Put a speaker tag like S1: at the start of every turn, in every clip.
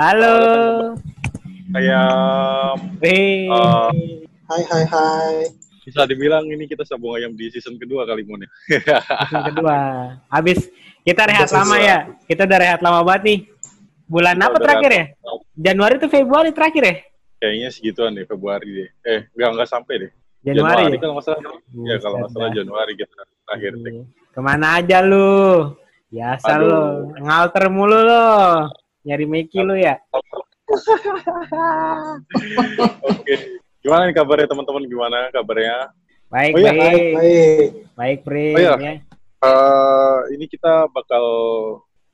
S1: Halo.
S2: Ayam.
S1: Hei.
S2: Uh,
S3: Hai hai hai.
S2: bisa dibilang ini kita sabung ayam di season kedua kali Mon ya.
S1: Season kedua. Habis kita rehat
S3: Udah
S1: lama
S3: selesai.
S1: ya. Kita udah rehat lama banget nih. Bulan
S2: Kita
S1: apa terakhir ya?
S2: rehat.
S1: Januari tuh Februari terakhir ya?
S2: Kayaknya segituan deh Februari deh. Eh, enggak enggak sampai deh.
S1: Januari. ya?
S2: kalau nggak salah. Ya kalau nggak salah
S1: Buset dah.
S2: Januari kita terakhir deh.
S1: Ke mana aja lu? Biasa
S2: Aduh.
S1: lu. Ngalter mulu lu. Nyari Meki lu ya?
S2: Oke. Gimana nih kabarnya teman-teman? Gimana kabarnya?
S1: Baik,
S2: Oh iya,
S1: baik.
S3: Baik baik.
S1: Baik, Prim.
S2: Oh iya.
S1: ya.
S2: Eh, ini kita bakal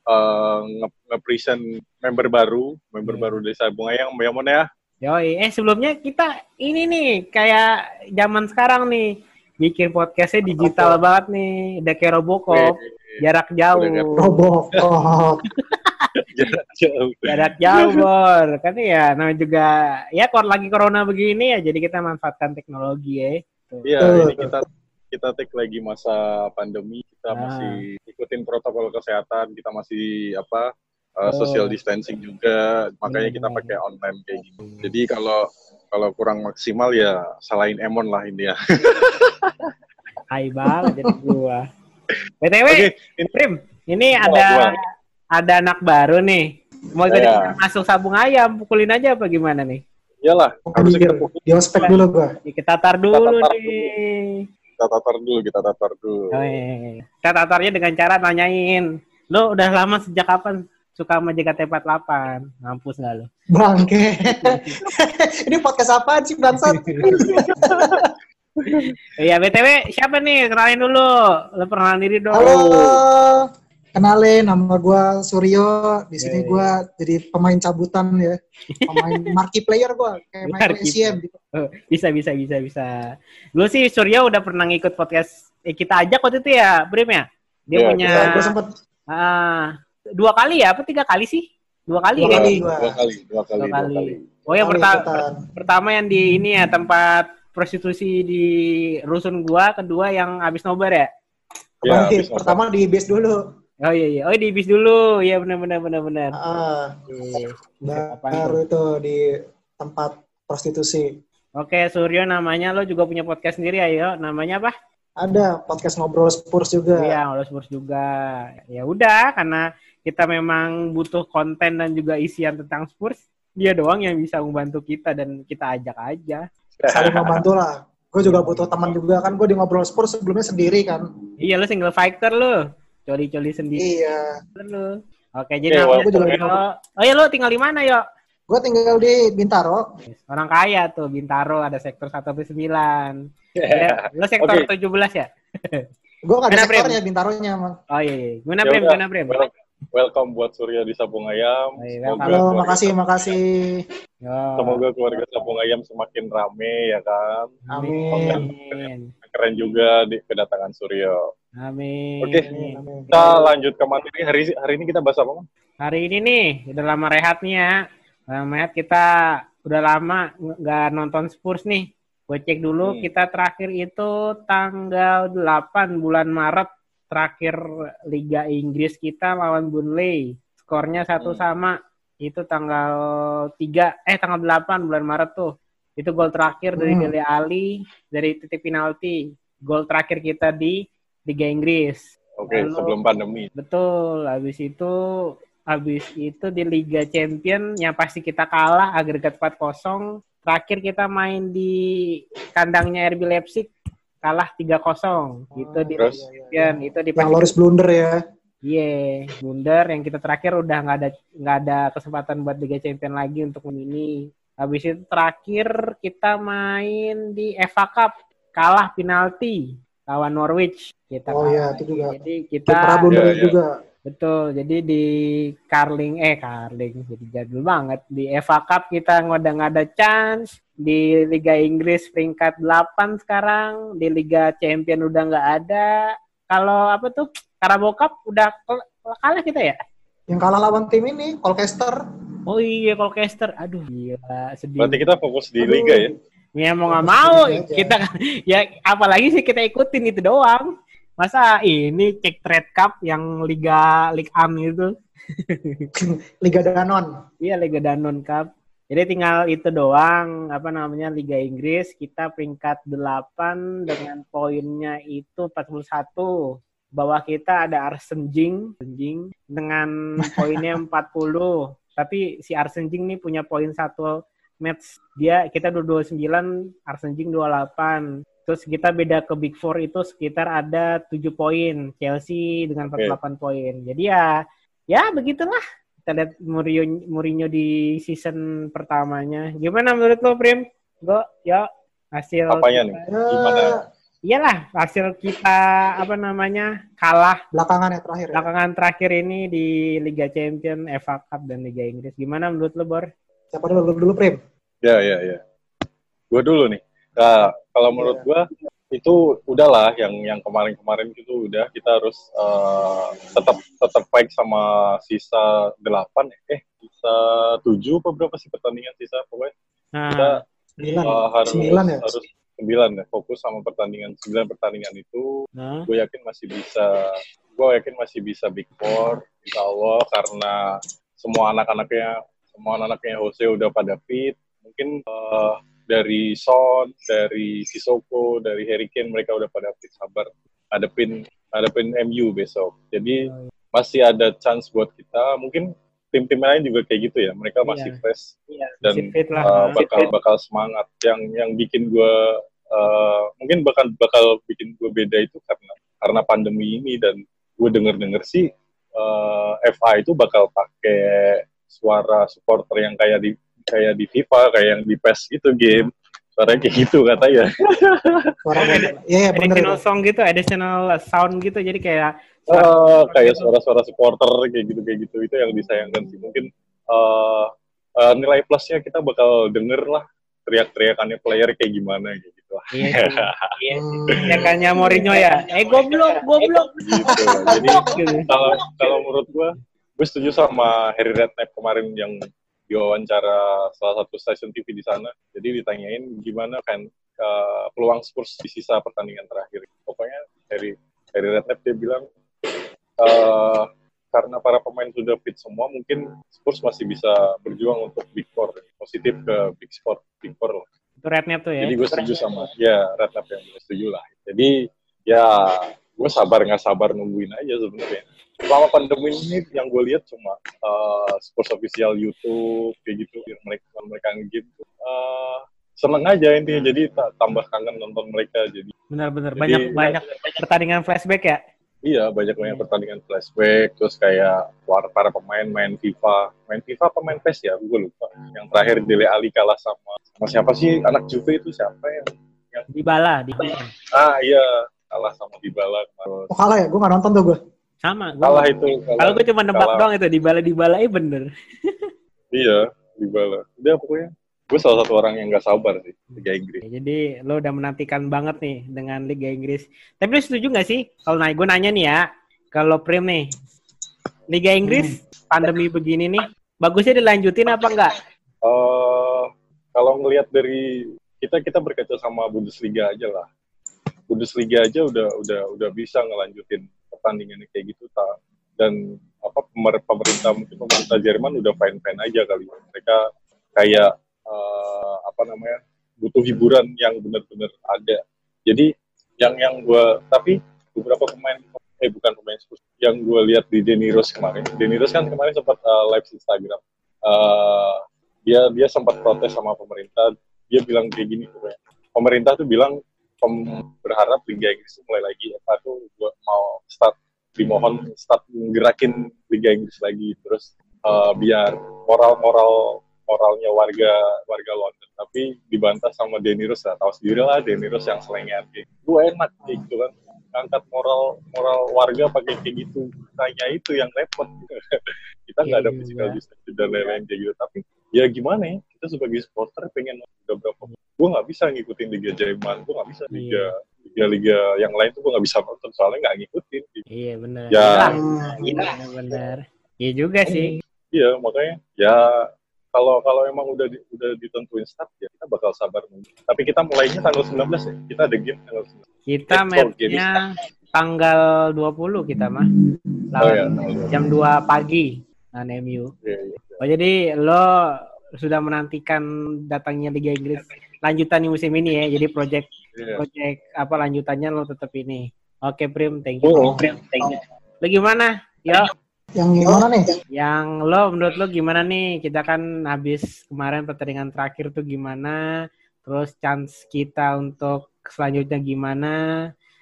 S2: eh, nge- nge-present member baru, member
S1: Iya.
S2: baru dari Sabung Ayam, ya Mon ya.
S1: Yoi, eh sebelumnya kita ini nih kayak zaman sekarang nih bikin podcastnya digital banget nih, udah kayak Robocop, jarak jauh,
S3: Robocop.
S2: jarak jauh.
S1: jarak jauh bor, kan ya namanya juga ya kalau lagi corona begini ya jadi kita manfaatkan teknologi ya. Tuh.
S2: Iya, ini kita kita take lagi masa pandemi, kita
S1: Ah.
S2: masih ikutin protokol kesehatan, kita masih apa uh,
S1: Oh.
S2: social distancing juga, makanya kita
S1: Benar.
S2: pakai online kayak gini. Jadi kalau kalau kurang maksimal ya salahin Emon lah ini ya.
S1: Hai banget jadi gua. BTW,
S2: Oke, ini
S1: Prim, ini
S2: Gua,
S1: ada
S2: gua.
S1: ada anak baru nih. Mau ikut
S2: Iya.
S1: masuk sabung ayam, pukulin aja apa gimana nih?
S2: iyalah, harusnya kita,
S3: Pukul Di ospek dulu gua.
S1: Kita tatar dulu
S2: tatar
S1: nih.
S2: kita tatar dulu, kita tatar dulu.
S1: Oh, iya. Kita tatarnya dengan cara nanyain, lo udah lama sejak kapan suka sama JKT48? Ngampus nggak lo?
S3: Bangke. Ini podcast apaan sih bangsat?
S1: Iya, BTW siapa nih? Kenalin dulu. Lo perkenalan diri dong.
S3: Halo. Kenalin nama gua Suryo. Di sini
S1: Iya,
S3: gua jadi pemain cabutan ya. Pemain marquee player gua kayak main
S1: Marquee
S3: SCM gitu.
S1: Oh, bisa, bisa, bisa, bisa. Gue sih Surya udah pernah ngikut podcast eh, kita ajak waktu itu ya, Brim ya? Dia
S2: Iya,
S1: punya
S3: Ya, gua sempet
S1: ah, dua kali ya, apa tiga kali sih? Dua kali
S3: Dua
S1: ya?
S3: kali.
S2: Dua kali, dua kali,
S1: Dua
S2: dua
S1: kali.
S2: kali.
S1: Oh ya,
S3: kali
S1: pertama pertama yang di ini ya tempat prostitusi di rusun gua, kedua yang habis nobar ya?
S2: Ya, habis nonton.
S3: pertama di base dulu.
S1: Oh iya iya, oh di bis dulu, iya benar benar benar benar.
S3: Ah,
S1: Iya. Apaan
S3: baru itu di tempat prostitusi.
S1: Oke, Suryo namanya lo juga punya podcast sendiri ya, yo. Namanya apa?
S3: Ada podcast ngobrol Spurs juga.
S1: Iya, lo Spurs juga. Ya udah, karena kita memang butuh konten dan juga isian tentang Spurs, dia doang yang bisa membantu kita dan kita ajak aja.
S3: Saling membantu lah. Gue juga butuh teman juga kan. Gue di ngobrol Spurs sebelumnya sendiri kan.
S1: Iya, lo single fighter lo. Coli-coli sendiri
S3: Iya.
S1: lo. Oke, jadi namanya
S3: gua juga
S1: Suryo. Oh iya, lo tinggal di mana, yo?
S3: Gue tinggal di Bintaro.
S1: Orang kaya tuh, Bintaro ada sektor 1 sampai 9. Ya, lo sektor
S2: Oke.
S1: 17 ya?
S3: Gue gak ada
S1: Mana, Prim?
S3: sektornya Bintaronya.
S1: Oh iya, iya. Gimana,
S2: Ya
S1: Prim? Gimana, Prim?
S2: wel- Welcome buat Surya di Sabung Ayam.
S1: Iya,
S2: Semoga
S3: Halo, makasih, makasih.
S1: Yo.
S2: Semoga keluarga Sabung Ayam semakin rame ya kan.
S1: Amin.
S2: Keren juga di kedatangan Suryo.
S1: Amin.
S2: Oke.
S3: Amin.
S2: Kita lanjut ke materi. Hari hari ini kita bahas apa? Mang?
S1: Hari ini nih, udah lama rehat nih ya. Lama rehat kita udah lama nggak nonton Spurs nih. Gue cek dulu,
S2: Hmm.
S1: kita terakhir itu tanggal 8 bulan Maret. Terakhir Liga Inggris kita lawan Burnley. Skornya satu
S2: Hmm.
S1: sama. Itu tanggal 3, eh tanggal 8 bulan Maret tuh. Itu gol terakhir dari
S3: Hmm.
S1: Dele Ali, dari titik penalti. Gol terakhir kita di Liga Inggris.
S2: Oke,
S1: Lalu-
S2: sebelum pandemi.
S1: Betul, habis itu habis itu di Liga Champion yang pasti kita kalah agregat 4-0. Terakhir kita main di kandangnya RB Leipzig kalah 3-0. Itu di
S2: Terus?
S1: Champion, itu di
S3: Yang Loris blunder ya.
S1: Iya, blunder yang kita terakhir udah nggak ada nggak ada kesempatan buat Liga Champion lagi untuk ini. Habis itu terakhir kita main di FA Cup kalah penalti lawan Norwich. Kita
S3: Oh iya,
S1: kalah.
S3: itu juga.
S1: Jadi
S3: Kita
S2: Iya, iya.
S3: juga.
S1: Betul, jadi di Carling, eh Carling, jadi jadul banget. Di FA Cup kita udah nggak ada chance. Di Liga Inggris peringkat 8 sekarang. Di Liga Champion udah nggak ada. Kalau apa tuh, Carabao Cup udah kalah kita ya?
S3: Yang kalah lawan tim ini, Colchester.
S1: Oh iya, Colchester. Aduh, gila, sedih.
S2: Berarti kita fokus di
S3: Aduh.
S2: liga ya.
S1: Ya mau nggak mau, kita ya apalagi sih kita ikutin itu doang. Masa ini cek trade cup yang Liga Liga Am itu?
S3: Liga Danon.
S1: Iya Liga Danon Cup. Jadi tinggal itu doang apa namanya Liga Inggris kita peringkat 8 dengan poinnya itu 41. Bawah kita ada Arsenjing, Arsenjing dengan poinnya 40. Tapi si Arsenjing nih punya poin satu match dia kita 29 Arsenjing 28 terus kita beda ke Big Four itu sekitar ada 7 poin Chelsea dengan 48 poin jadi ya ya begitulah kita lihat Mourinho, Mourinho di season pertamanya gimana menurut lo Prim? Go, ya hasil
S2: Apanya nih? Gimana?
S1: Iyalah hasil kita apa namanya kalah
S3: Belakangan ya terakhir. Ya.
S1: belakangan terakhir ini di Liga Champion, FA Cup dan Liga Inggris. Gimana menurut lo Bor?
S3: Siapa dulu? Lu dulu Prim.
S2: Ya, ya, ya. Gue dulu nih. Nah, kalau menurut gue itu udahlah yang yang kemarin-kemarin itu udah kita harus uh, tetap tetap baik sama sisa delapan eh sisa tujuh apa berapa sih pertandingan sisa pokoknya
S1: Nah,
S2: kita
S3: Sembilan.
S2: uh, harus
S3: Sembilan ya?
S2: harus sembilan ya fokus sama pertandingan sembilan pertandingan itu
S1: nah.
S2: gue yakin masih bisa gue yakin masih bisa big four insya Allah karena semua anak-anaknya semua anak-anaknya Jose udah pada fit mungkin eh, dari Son dari Sissoko dari Harry Kane mereka udah pada fit sabar hadapin hadapin MU besok. Jadi masih ada chance buat kita. Mungkin tim-tim lain juga kayak gitu ya. Mereka masih
S1: Iya.
S2: fresh
S1: Iya,
S2: dan
S1: fit lah.
S2: uh,
S1: nah.
S2: bakal bakal semangat. Yang yang bikin gue uh, mungkin bakal bakal bikin gue beda itu karena karena pandemi ini dan gue denger denger sih uh, FA itu bakal pakai suara supporter yang kayak di kayak di FIFA kayak yang di PES gitu game suaranya kayak gitu katanya
S3: Suara Iya, iya bener
S1: additional
S3: itu.
S1: song gitu, additional sound gitu. Jadi kayak
S2: Eh, kayak suara-suara supporter kayak gitu kayak gitu itu yang disayangkan sih mungkin uh, uh, nilai plusnya kita bakal denger lah teriak-teriakannya player kayak gimana kayak gitu lah.
S1: Iya sih. Iya.
S2: Hmm.
S1: Ya kayaknya Mourinho ya. Eh goblok, goblok.
S2: gitu. Jadi kalau kalau menurut gua, gue setuju sama Harry Redknapp kemarin yang diwawancara salah satu stasiun TV di sana. Jadi ditanyain gimana kan uh, peluang Spurs di sisa pertandingan terakhir. Pokoknya Harry Harry Redknapp dia bilang uh, karena para pemain sudah fit semua, mungkin Spurs masih bisa berjuang untuk Big Four, positif ke Big Four, Big Four lah.
S1: Itu rednya tuh ya.
S2: Jadi gue setuju sama ya Redknapp yang gue setuju lah. Jadi ya gue sabar nggak sabar nungguin aja sebenarnya. Selama pandemi ini yang gue lihat cuma uh, Spurs official YouTube kayak gitu yang mereka mereka nge-game tuh, uh, seneng aja intinya. Jadi ta- tambah kangen nonton mereka jadi.
S1: Benar-benar
S2: Jadi-
S1: banyak banyak pertandingan flashback ya.
S2: iya banyak banyak pertandingan flashback terus kayak para, para pemain main FIFA. Main FIFA apa main PES ya? Gue lupa. Yang terakhir Dele Ali kalah sama sama siapa sih? Anak Juve itu siapa yang
S1: Di bala, di
S2: ah iya. Kalah sama Dybala. Terus
S3: Oh kalah ya? Gue gak nonton tuh gue.
S1: Sama. Gua-
S2: kalah itu kalah-
S1: Kalau gue cuma nebak
S2: kalah.
S1: doang itu di bala di bala eh bener.
S2: iya Dybala udah pokoknya gue salah satu orang yang gak sabar sih Liga Inggris
S1: Ya, jadi lo udah menantikan banget nih dengan Liga Inggris. Tapi lo setuju nggak sih kalau naik gue nanya nih ya, kalau Prim nih, Liga Inggris pandemi begini nih, bagusnya dilanjutin apa enggak?
S2: Eh, kalau ngelihat dari kita kita berkaca sama Bundesliga aja lah. Bundesliga aja udah udah udah bisa ngelanjutin pertandingan kayak gitu tak dan apa pemer- pemerintah mungkin pemerintah Jerman udah fine fine aja kali. Mereka kayak eh, apa namanya butuh hiburan yang benar-benar ada. Jadi yang yang gua tapi beberapa pemain eh bukan pemain Spurs yang gue lihat di Denny Rose kemarin. Denny Rose kan kemarin sempat eh, live Instagram. Eh, dia dia sempat protes sama pemerintah. Dia bilang kayak gini pemerintah tuh bilang berharap Liga Inggris mulai lagi. Apa tuh gua mau start dimohon start gerakin Liga Inggris lagi. Terus eh, biar moral moral moralnya warga warga London. Tapi dibantah sama Denny Rose. Lah tahu sendiri lah Denny Rose yang selengean kayak gue enak gitu kan. Angkat moral moral warga pakai kayak gitu. Tanya itu yang repot. Kita nggak ada
S1: Iya
S2: physical distancing dan lain-lain kayak gitu. Tapi ya gimana ya kita sebagai supporter pengen udah berapa gue nggak bisa ngikutin liga Jerman gue nggak bisa liga liga liga yang lain tuh gue nggak bisa nonton soalnya nggak ngikutin
S1: Iya bener.
S2: Ya.
S1: Iya bener. Iya juga sih.
S2: iya makanya ya kalau kalau emang udah di- udah ditentuin start ya kita bakal sabar nunggu. tapi kita mulainya tanggal 19 ya kita ada game tanggal 19
S1: Kita
S2: oh,
S1: matchnya tanggal 20 kita mah.
S2: Oh
S1: Lawan
S2: ya, tanggal
S1: jam 2 pagi lawan MU.
S2: Iya, iya.
S1: Oh jadi lo sudah menantikan datangnya Liga Inggris lanjutan di musim ini ya. Jadi project
S2: Iya.
S1: project apa lanjutannya lo tetap ini. Oke Prim, thank you.
S2: Oh.
S1: Prim, thank you. Lo gimana? Yo,
S3: Yang gimana nih?
S1: yang lo menurut lo gimana nih? Kita kan habis kemarin pertandingan terakhir tuh gimana? Terus chance kita untuk selanjutnya gimana?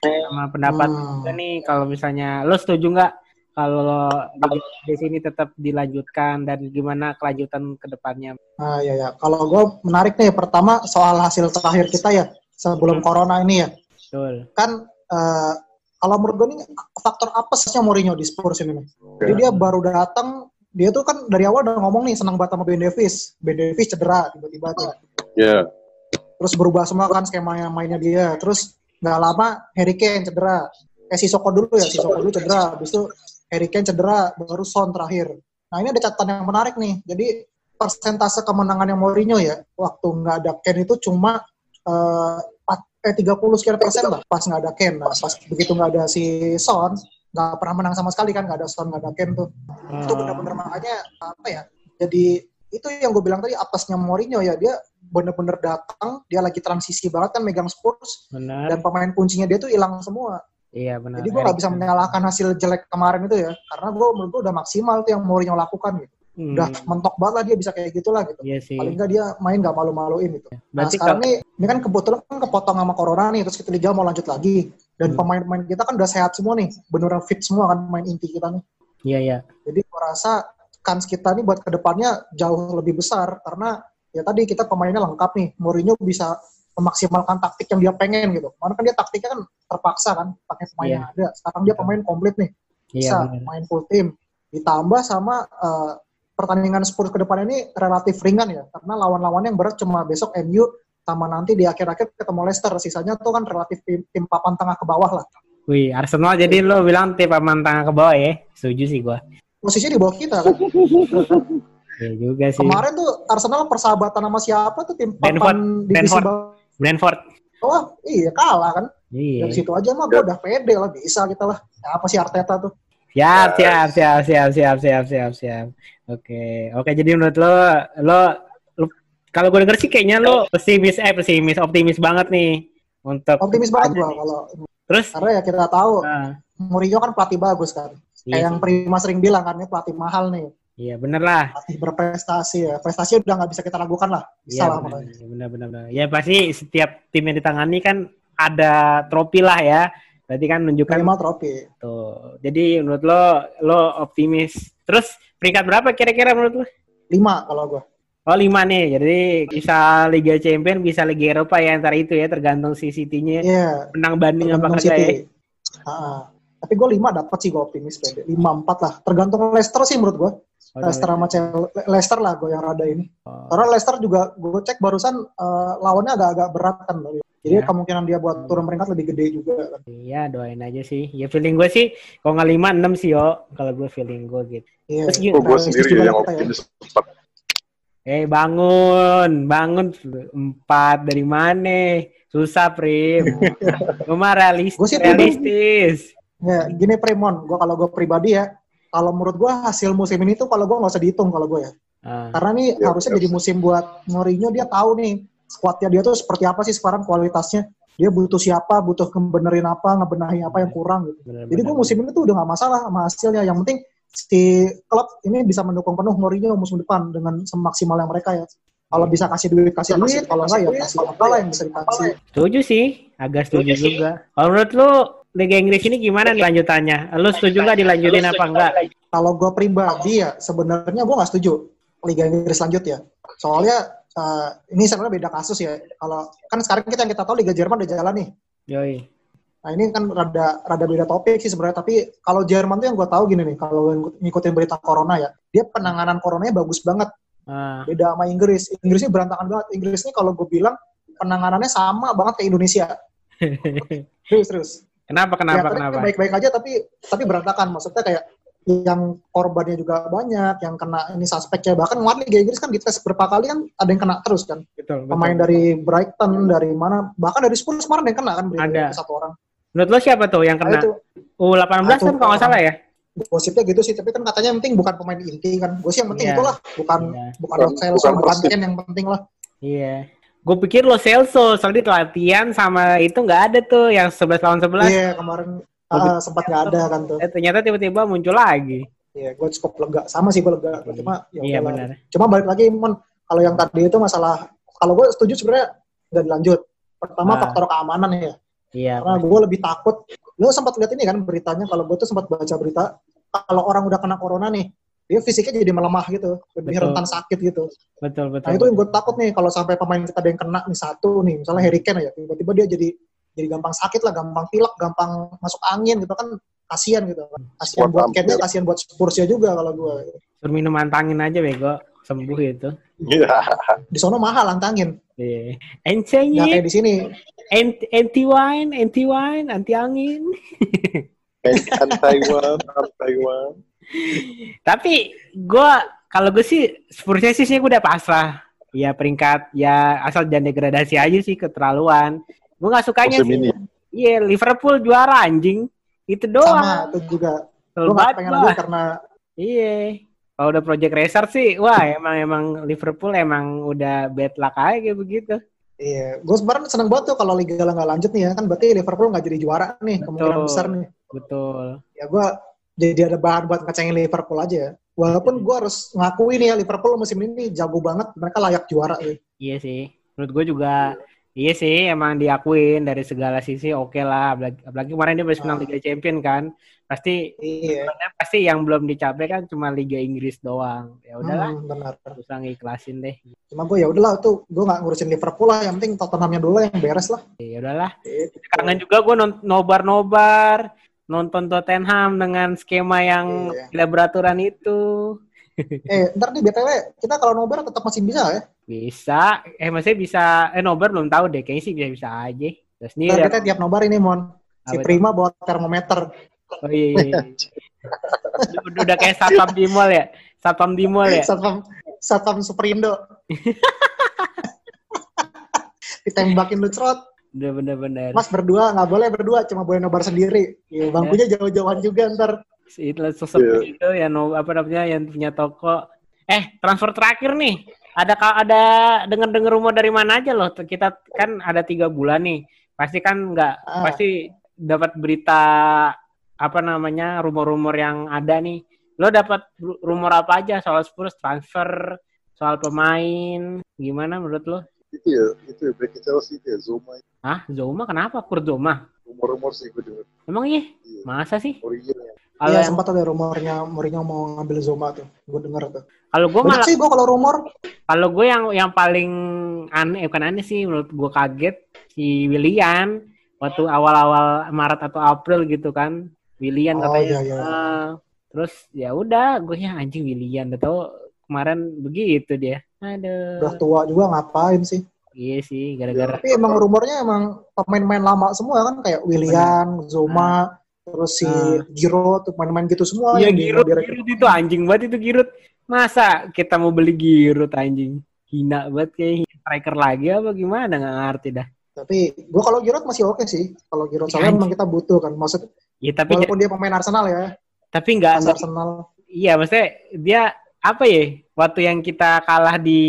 S1: Sama pendapat
S3: Hmm.
S1: nih kalau misalnya lo setuju nggak kalau Liga Inggris ini tetap dilanjutkan dan gimana kelanjutan ke depannya?
S3: Ah ya ya. Kalau gue menarik nih pertama soal hasil terakhir kita ya sebelum
S1: Hmm.
S3: corona ini ya.
S1: Betul.
S3: Kan eh, kalau menurut gue nih faktor apesnya Mourinho di Spurs ini nih. Jadi dia baru datang dia tuh kan dari awal udah ngomong nih senang banget sama Ben Davis. Ben Davis cedera tiba-tiba tuh.
S2: Iya.
S3: Terus berubah semua kan skemanya mainnya dia. Terus nggak lama Harry Kane cedera. Eh Sissoko dulu ya, Sissoko dulu cedera. Habis itu Harry Kane cedera, baru Son terakhir. Nah ini ada catatan yang menarik nih. Jadi persentase kemenangan yang Mourinho ya, waktu nggak ada Kane itu cuma eh, empat- eh 30 sekian persen lah pas nggak ada Kane. Nah, pas begitu nggak ada si Son, nggak pernah menang sama sekali kan, nggak ada Son, nggak ada Kane tuh. Itu
S1: Ah.
S3: benar-benar makanya apa ya, jadi itu yang gue bilang tadi apesnya Mourinho ya, dia bener-bener datang, dia lagi transisi banget kan megang Spurs,
S1: Benar.
S3: dan pemain kuncinya dia tuh hilang semua.
S1: Iya benar.
S3: Jadi gue nggak bisa menyalahkan hasil jelek kemarin itu ya, karena gue menurut gue udah maksimal tuh yang Mourinho lakukan gitu.
S1: Hmm,
S3: Udah mentok banget lah dia bisa kayak gitulah gitu.
S1: Iya sih.
S3: Paling nggak dia main nggak malu-maluin gitu. Nah
S1: Berarti
S3: sekarang
S1: kalau
S3: nih, ini kan kebetulan kan kepotong sama corona nih, terus kita liga mau lanjut lagi. Dan
S1: Hmm.
S3: pemain-pemain kita kan udah sehat semua nih, beneran fit semua kan main inti kita nih.
S1: iya iya.
S3: Jadi gue rasa kans kita nih buat ke depannya jauh lebih besar karena ya tadi kita pemainnya lengkap nih. Mourinho bisa memaksimalkan taktik yang dia pengen gitu. Karena kan dia taktiknya kan terpaksa kan pakai pemain
S1: Iya.
S3: yang ada. Sekarang dia pemain komplit nih,
S1: Iya
S3: bisa
S1: benar.
S3: main full team. Ditambah sama eh, pertandingan Spurs ke depan ini relatif ringan ya karena lawan-lawannya yang berat cuma besok MU sama nanti di akhir-akhir ketemu Leicester. Sisanya tuh kan relatif tim, tim papan tengah ke bawah lah.
S1: Wih, Arsenal jadi lo bilang tim paman tengah ke bawah ya? Setuju sih gua.
S3: Posisinya di bawah kita kan.
S1: Iya juga sih.
S3: Kemarin tuh Arsenal persahabatan sama siapa tuh tim papan divisi
S1: Brentford.
S3: bawah.
S1: Brentford.
S3: Oh, iya kalah kan.
S1: Iya.
S3: Dari situ aja mah gue udah pede lah bisa kita lah. Ya, apa sih Arteta tuh?
S1: Siap, siap, siap, siap, siap, siap, siap, siap. Oke, oke. Jadi menurut lo, lo, lo kalau gue denger sih kayaknya lo pesimis, eh pesimis, optimis banget nih untuk.
S3: Optimis banget gua kalau
S1: Terus,
S3: karena ya kita tahu
S1: nah,
S3: Mourinho kan pelatih bagus kan.
S1: iya,
S3: Kayak yang. Prima sering bilang kan, ini pelatih mahal nih.
S1: Iya bener lah.
S3: Pelatih berprestasi ya. Prestasi udah nggak bisa kita ragukan lah. Bisa
S1: Iya
S3: lah
S1: bener, bener, bener, bener. Ya pasti setiap tim yang ditangani kan ada trofi lah ya. Berarti kan menunjukkan
S3: Minimal trofi.
S1: tuh. Jadi menurut lo, lo optimis. Terus peringkat berapa kira-kira menurut lo?
S3: Lima kalau gue.
S1: Oh lima nih, jadi bisa Liga Champion, bisa Liga Eropa ya antara itu ya, tergantung si City-nya
S3: Iya.
S1: menang banding apa kagak ya.
S3: Tapi gue lima dapat sih gue optimis pede. Lima empat lah. Tergantung Leicester sih menurut gue. Leicester sama Chelsea. Leicester lah gue yang rada ini.
S1: oh,
S3: Karena Leicester juga gue cek barusan eh, lawannya agak-agak berat kan. Jadi
S1: Iya.
S3: kemungkinan dia buat turun peringkat lebih gede juga. kan.
S1: Iya doain aja sih. Ya feeling gue sih, kalau nggak lima enam sih yo. Kalau gue feeling gue gitu.
S3: Iya.
S1: Terus
S2: Oh, gue
S3: Realistis
S2: sendiri yang
S3: ya.
S2: optimis empat.
S1: Eh bangun, bangun empat dari mana? Susah prim. Gue mah realis,
S3: Gua sih
S1: realistis.
S3: Ya, gini Premon, gue kalau gue pribadi ya, kalau menurut gue hasil musim ini tuh kalau gue nggak usah dihitung kalau gue ya.
S1: Ah,
S3: Karena nih
S2: Ya,
S3: harusnya
S2: benar
S3: jadi musim buat Mourinho dia tahu nih squadnya dia tuh seperti apa sih sekarang kualitasnya. Dia butuh siapa, butuh ngebenerin apa, ngebenahi apa yang kurang gitu.
S1: bener,
S3: Jadi gue musim ini tuh udah nggak masalah sama hasilnya. Yang penting si klub ini bisa mendukung penuh Mourinho musim depan dengan semaksimal yang mereka ya. Kalau bisa kasih duit, kasih duit. Kalau nggak ya kasih apa lah yang bisa dikasih.
S1: Setuju sih, agak setuju juga. Kalau menurut lu Liga Inggris ini gimana nih lanjutannya? Lu setuju nggak dilanjutin apa enggak?
S3: Kalau gue pribadi ya sebenarnya gue nggak setuju Liga Inggris lanjut ya. Soalnya eh, ini sebenarnya beda kasus ya. Kalau kan sekarang kita yang kita tahu Liga Jerman udah jalan nih.
S1: Yoi.
S3: Nah ini kan rada rada beda topik sih sebenarnya. Tapi kalau Jerman tuh yang gue tahu gini nih, kalau ngikutin berita corona ya, dia penanganan coronanya bagus banget.
S1: Ah,
S3: Beda sama Inggris. Inggris ini berantakan banget. Inggris ini kalau gue bilang penanganannya sama banget kayak Indonesia. Terus terus.
S1: Kenapa kenapa
S3: Kelihatannya
S1: kenapa?
S3: baik-baik aja tapi tapi berantakan. Maksudnya kayak yang korbannya juga banyak, yang kena ini suspeknya bahkan kemarin Liga Inggris kan dites berapa kali kan ada yang kena terus kan.
S1: Betul, betul.
S3: Pemain dari Brighton, dari mana, bahkan dari Spurs kemarin ada yang kena kan
S1: Ada.
S3: satu orang.
S1: Menurut lo siapa tuh yang
S3: Nah,
S1: kena?
S3: itu
S1: U18
S3: Nah, itu
S1: kan kalau nggak salah ya?
S3: gosipnya gitu sih, tapi kan katanya yang penting bukan pemain inti kan. Gue sih yang penting
S1: Iya.
S3: itulah, bukan
S1: Iya.
S3: bukan
S2: Bukan-
S3: Celso,
S2: bukan
S3: bukan. Ken yang penting lah.
S1: Iya. Gue pikir lo Celso, soalnya di latihan sama itu nggak ada tuh yang 11 lawan 11.
S3: Iya, kemarin ah, sempat nggak ada kan tuh.
S1: Eh, ternyata tiba-tiba muncul lagi.
S3: Iya, gue cukup lega. Sama sih gue lega. Cuma ya
S1: Iya
S3: udahlah.
S1: benar.
S3: Cuma balik lagi, Mon, kalau yang tadi itu masalah, kalau gue setuju sebenarnya nggak dilanjut. Pertama
S1: Ah.
S3: faktor keamanan ya.
S1: Iya.
S3: Karena gue lebih takut. Lo sempat lihat ini kan beritanya, kalau gue tuh sempat baca berita, kalau orang udah kena corona nih, dia fisiknya jadi melemah gitu, lebih
S1: Betul.
S3: rentan sakit gitu.
S1: Betul betul.
S3: Nah itu yang gue takut nih, kalau sampai pemain kita ada yang kena nih satu nih, misalnya Harry Kane ya, tiba-tiba dia jadi jadi gampang sakit lah, gampang pilek, gampang masuk angin gitu kan, kasihan gitu. Kasihan buat. Kane, kasihan buat Spursnya juga kalau gue.
S1: Suruh minum antangin aja bego, sembuh itu.
S2: Iya.
S3: Di sono mahal antangin,
S1: Iya.
S3: nggak
S1: Encengin,
S3: kayak di sini.
S1: anti, anti wine, anti wine, anti angin.
S2: Taiwan, Taiwan.
S1: Tapi gue kalau gue sih Spursnya sih sih gue udah pasrah. Ya peringkat ya asal jangan degradasi aja sih keterlaluan. Gue nggak sukanya
S2: Musim
S1: sih. Iya Liverpool juara anjing. Itu
S3: Sama,
S1: doang.
S3: itu juga. Gue nggak
S1: banget
S3: pengen lanjut karena
S1: Iya. Kalau udah Project Racer sih, wah emang emang Liverpool emang udah bad luck aja kayak begitu.
S3: Iya, gue sebenarnya seneng banget tuh kalau Liga nggak lanjut nih ya, kan berarti Liverpool nggak jadi juara nih, kemungkinan
S1: Betul.
S3: besar nih.
S1: Betul.
S3: Ya gue jadi ada bahan buat ngecengin Liverpool aja ya. Walaupun gue harus ngakui nih ya, Liverpool musim ini jago banget, mereka layak juara ya.
S1: Iya sih. Menurut gue juga iya sih emang diakuin dari segala sisi oke lah. Apalagi, apalagi kemarin dia baru menang
S3: Ah.
S1: Liga Champion kan. Pasti
S3: Iya,
S1: pasti yang belum dicapai kan cuma Liga Inggris doang. Ya udahlah,
S3: Hmm, benar.
S1: usah ngiklasin deh.
S3: Cuma gue ya udahlah tuh, gue nggak ngurusin Liverpool lah, yang penting Tottenhamnya dulu yang beres lah.
S1: Ya udahlah.
S3: Gitu.
S1: Kangen juga gue nobar-nobar nonton Tottenham dengan skema yang
S3: Iya.
S1: tidak beraturan itu.
S3: Eh, ntar nih BTW, kita kalau nobar tetap masih bisa ya.
S1: Bisa, eh maksudnya bisa, eh nobar belum tahu deh, kayaknya sih bisa-bisa aja. Terus nih
S3: Ntar kita tiap nobar ini, Mon. Si
S1: Apa?
S3: Prima bawa termometer.
S1: oh iya, iya. iya. udah, udah kayak satpam di mall ya, satpam di mall ya.
S3: Satpam, Satpam Superindo. Ditembakin lu cerot.
S1: Udah bener-bener.
S3: Mas berdua, nggak boleh berdua, cuma boleh nobar sendiri. Ya, bangkunya jauh-jauhan juga ntar.
S1: Itu sosok
S2: Iya.
S1: itu yang no, apa namanya yang punya toko. Eh transfer terakhir nih, ada ada dengar-dengar rumor dari mana aja loh? Kita kan ada tiga bulan nih, pasti kan nggak
S3: Ah.
S1: pasti dapat berita apa namanya rumor-rumor yang ada nih. Lo dapat ru- rumor apa aja soal Spurs transfer, soal pemain, gimana menurut lo?
S2: Itu ya, itu ya, back Chelsea itu ya, Zuma.
S1: Hah, Zoma kenapa? Kurt Zoma?
S2: Rumor-rumor sih gue denger.
S1: Emang iya?
S2: Iya.
S1: Masa sih?
S2: Ya.
S1: Kalau
S3: Iya,
S1: yang-
S3: sempat ada rumornya Mourinho mau ngambil Zoma tuh. Gue denger tuh.
S1: kalau gue malah
S3: sih gue kalau rumor.
S1: Kalau gue yang yang paling aneh, eh, bukan aneh sih, menurut gue kaget si Willian waktu awal-awal Maret atau April gitu kan, Willian
S3: Oh,
S1: katanya.
S3: iya, iya.
S1: "Ah." terus ya udah, gue ya anjing Willian, udah tau kemarin begitu dia. Aduh,
S3: Udah tua juga ngapain sih.
S1: iya sih, gara-gara.
S3: Tapi emang rumornya emang pemain-pemain lama semua kan kayak Willian, Zoma, terus si
S1: Ah.
S3: Giro tuh main-main gitu semua.
S1: Iya Giroud, Giroud itu anjing banget itu Giroud. Masa kita mau beli Giroud anjing? Hina banget kayak striker lagi apa gimana nggak ngerti dah.
S3: Tapi gue kalau Giroud masih oke sih. Kalau Giroud soalnya
S1: Anjing.
S3: memang kita butuh kan. Maksud
S1: Ya tapi
S3: walaupun dia pemain Arsenal ya,
S1: tapi nggak
S3: pas Arsenal.
S1: Iya, maksudnya dia apa ya? Waktu yang kita kalah di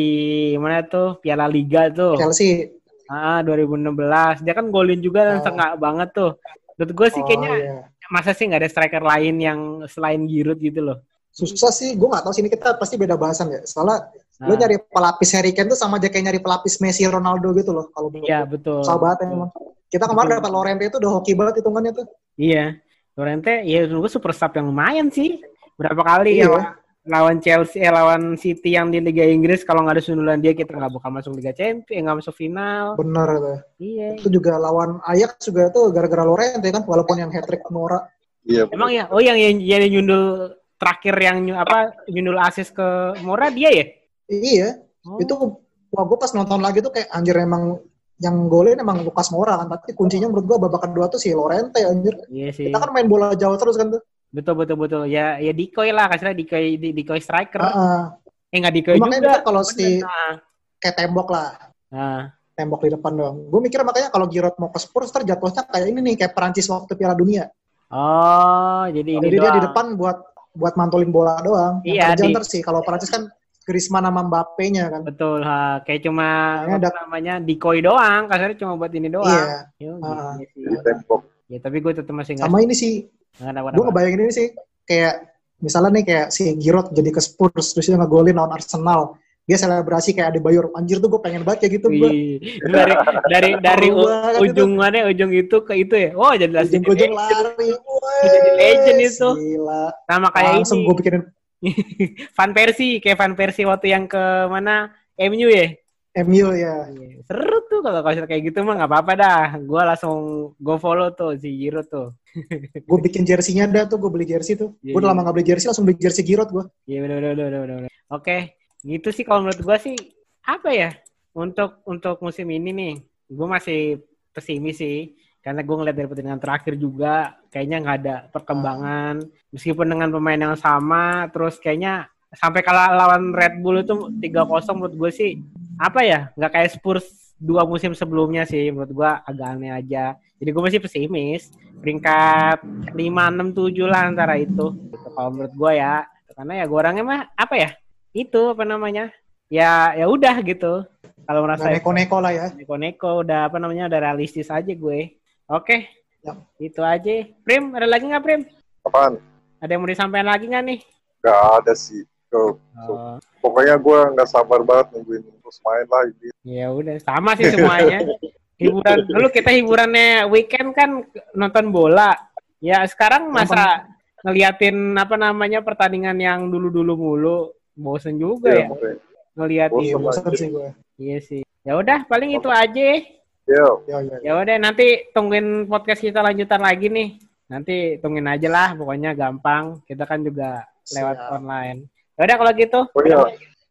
S1: mana tuh Piala Liga tuh,
S3: Chelsea.
S1: ah 2016, dia kan golin juga dan
S3: Oh.
S1: setengah banget tuh. Menurut gue sih
S3: Oh,
S1: kayaknya
S3: iya.
S1: masa sih nggak ada striker lain yang selain Giroud gitu loh.
S3: Susah sih, gue gak tahu sih ini kita pasti beda bahasan ya. Soalnya lu
S1: Ah,
S3: nyari pelapis Harry Kane tuh sama aja kayak nyari pelapis Messi Ronaldo gitu loh. Kalau
S1: Iya betul.
S3: Susah banget emang. Kita kemarin
S1: Betul.
S3: dapat Lorente itu udah hoki banget hitungannya tuh.
S1: Iya, Lorente ya gue super sub yang lumayan sih. Berapa kali
S3: Iya.
S1: ya lawan Chelsea, eh, lawan City yang di Liga Inggris kalau nggak ada sundulan dia kita nggak bakal masuk Liga Champions, nggak masuk final.
S3: Bener tuh.
S1: Iya.
S3: Itu juga lawan Ajax juga tuh gara-gara Lorente kan. Walaupun yang hat-trick Mora.
S2: Iya,
S1: Emang ya, oh yang yang, yang nyundul terakhir yang nyu- apa nyundul asis ke Mora dia ya?
S3: Iya.
S1: Oh.
S3: Itu wah gue pas nonton lagi tuh kayak anjir emang yang golin emang Lukas Mora kan. Tapi kuncinya menurut gue babak kedua tuh si Lorente anjir.
S1: Iya sih.
S3: Kita kan main bola jauh terus kan tuh.
S1: Betul betul betul. Ya ya decoy lah kasihnya decoy di, decoy striker.
S3: Ah, ah.
S1: Eh nggak decoy
S3: Makanya
S1: juga.
S3: kalau si
S1: Nah,
S3: kayak tembok lah.
S1: nah,
S3: tembok di depan doang. Gue mikir makanya kalau Giroud mau ke Spurs ntar jatuhnya kayak ini nih kayak Perancis waktu Piala Dunia.
S1: Oh, jadi ini
S3: Jadi dia di depan buat buat mantulin bola doang.
S1: Iya, di-
S3: ntar sih kalau Perancis kan Griezmann sama Mbappe-nya kan.
S1: Betul, ha. kayak cuma
S3: ada-
S1: namanya decoy doang, kasarnya cuma buat ini doang.
S3: Iya.
S1: Yo,
S3: Ah.
S1: gitu. Ya, tapi gue tetap masih nggak
S3: Sama ini sih, gue ngebayangin ini sih kayak misalnya nih kayak si Giroud jadi ke Spurs terus dia ngegolin lawan Arsenal. Dia selebrasi kayak ada Bayor. Anjir tuh gue pengen banget kayak gitu gue.
S1: Wih, dari dari dari u-
S3: Banget itu.
S1: ujung mana ujung itu ke itu ya. Oh, jadi last
S3: Ujung-ujung
S1: legend.
S3: lari.
S1: Jadi legend itu.
S3: Gila.
S1: Sama kayak
S3: Langsung
S1: ini.
S3: gue bikinin
S1: Van Persie, kayak Van Persie waktu yang ke mana? MU ya.
S3: MU ya.
S1: Iya. Seru tuh kalau kalau kayak gitu mah nggak apa-apa dah. Gua langsung go follow tuh si Giroud tuh.
S3: Gue bikin jersinya dah tuh, gue beli jersey tuh.
S1: Iya,
S3: Gue udah
S1: iya.
S3: lama gak beli jersey, langsung beli jersey Giroud gue.
S1: Iya benar benar benar benar. benar. Oke, gitu sih kalau menurut gua sih apa ya untuk untuk musim ini nih, gue masih pesimis sih karena gue ngeliat dari pertandingan terakhir juga kayaknya nggak ada perkembangan meskipun dengan pemain yang sama terus kayaknya sampai kalah lawan Red Bull itu 3-0 menurut gue sih apa ya nggak kayak Spurs dua musim sebelumnya sih menurut gue agak aneh aja. Jadi gue masih pesimis peringkat 5 6 7 lah antara itu. Gitu, kalau menurut gue ya. Karena ya gue orangnya mah apa ya itu apa namanya ya ya udah gitu. Kalau merasa
S3: neko-neko lah ya.
S1: neko-neko udah apa namanya udah realistis aja gue. Oke
S3: Yap.
S1: itu aja. Prim ada lagi nggak Prim?
S2: Apaan?
S1: ada yang mau disampaikan lagi nggak nih?
S2: Gak ada sih. Tuh,
S1: oh,
S2: Pokoknya gue nggak sabar banget nungguin terus main lah ini.
S1: ya udah sama sih semuanya hiburan dulu kita hiburannya weekend kan nonton bola ya sekarang masa ngeliatin apa namanya pertandingan yang dulu-dulu mulu bosen juga ya
S3: Iya,
S2: Bosan
S3: bosan
S2: aja.
S3: sih gue.
S1: iya sih ya udah paling itu aja
S2: Yo,
S3: Ya, ya.
S1: Ya udah nanti tungguin podcast kita lanjutan lagi nih. Nanti tungguin aja lah, pokoknya gampang. Kita kan juga lewat
S3: Siap.
S1: online. Ya udah kalau gitu.
S2: oh iya,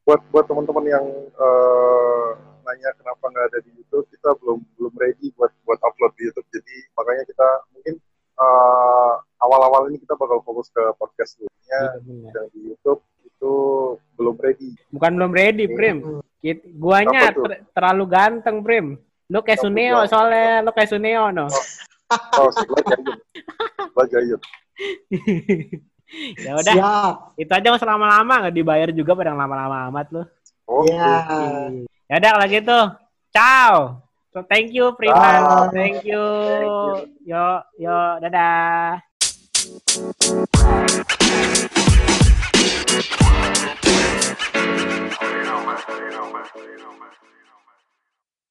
S2: buat buat teman-teman yang eh, nanya kenapa nggak ada di YouTube, kita belum belum ready buat buat upload di YouTube. Jadi makanya kita mungkin eh, awal-awal ini kita bakal fokus ke podcast dulu.
S1: Iya,
S2: yang di YouTube itu belum ready.
S1: Bukan belum ready, Prim. Guanya ter- terlalu ganteng, Prim. Lu kayak Suneo
S2: gua?
S1: soalnya, lu kayak Suneo no.
S2: Oh, sebelah jayut. Sebelah jayut.
S1: ya udah,
S3: Siap.
S1: itu aja nggak usah lama-lama nggak dibayar juga pada yang lama-lama amat lu.
S2: Oh,
S3: Ya.
S1: Ya udah kalau gitu. Ciao. So, thank you, Priman.
S2: Bye.
S1: Thank you.
S2: Thank
S1: Yo, yo, dadah.
S4: You know, man. You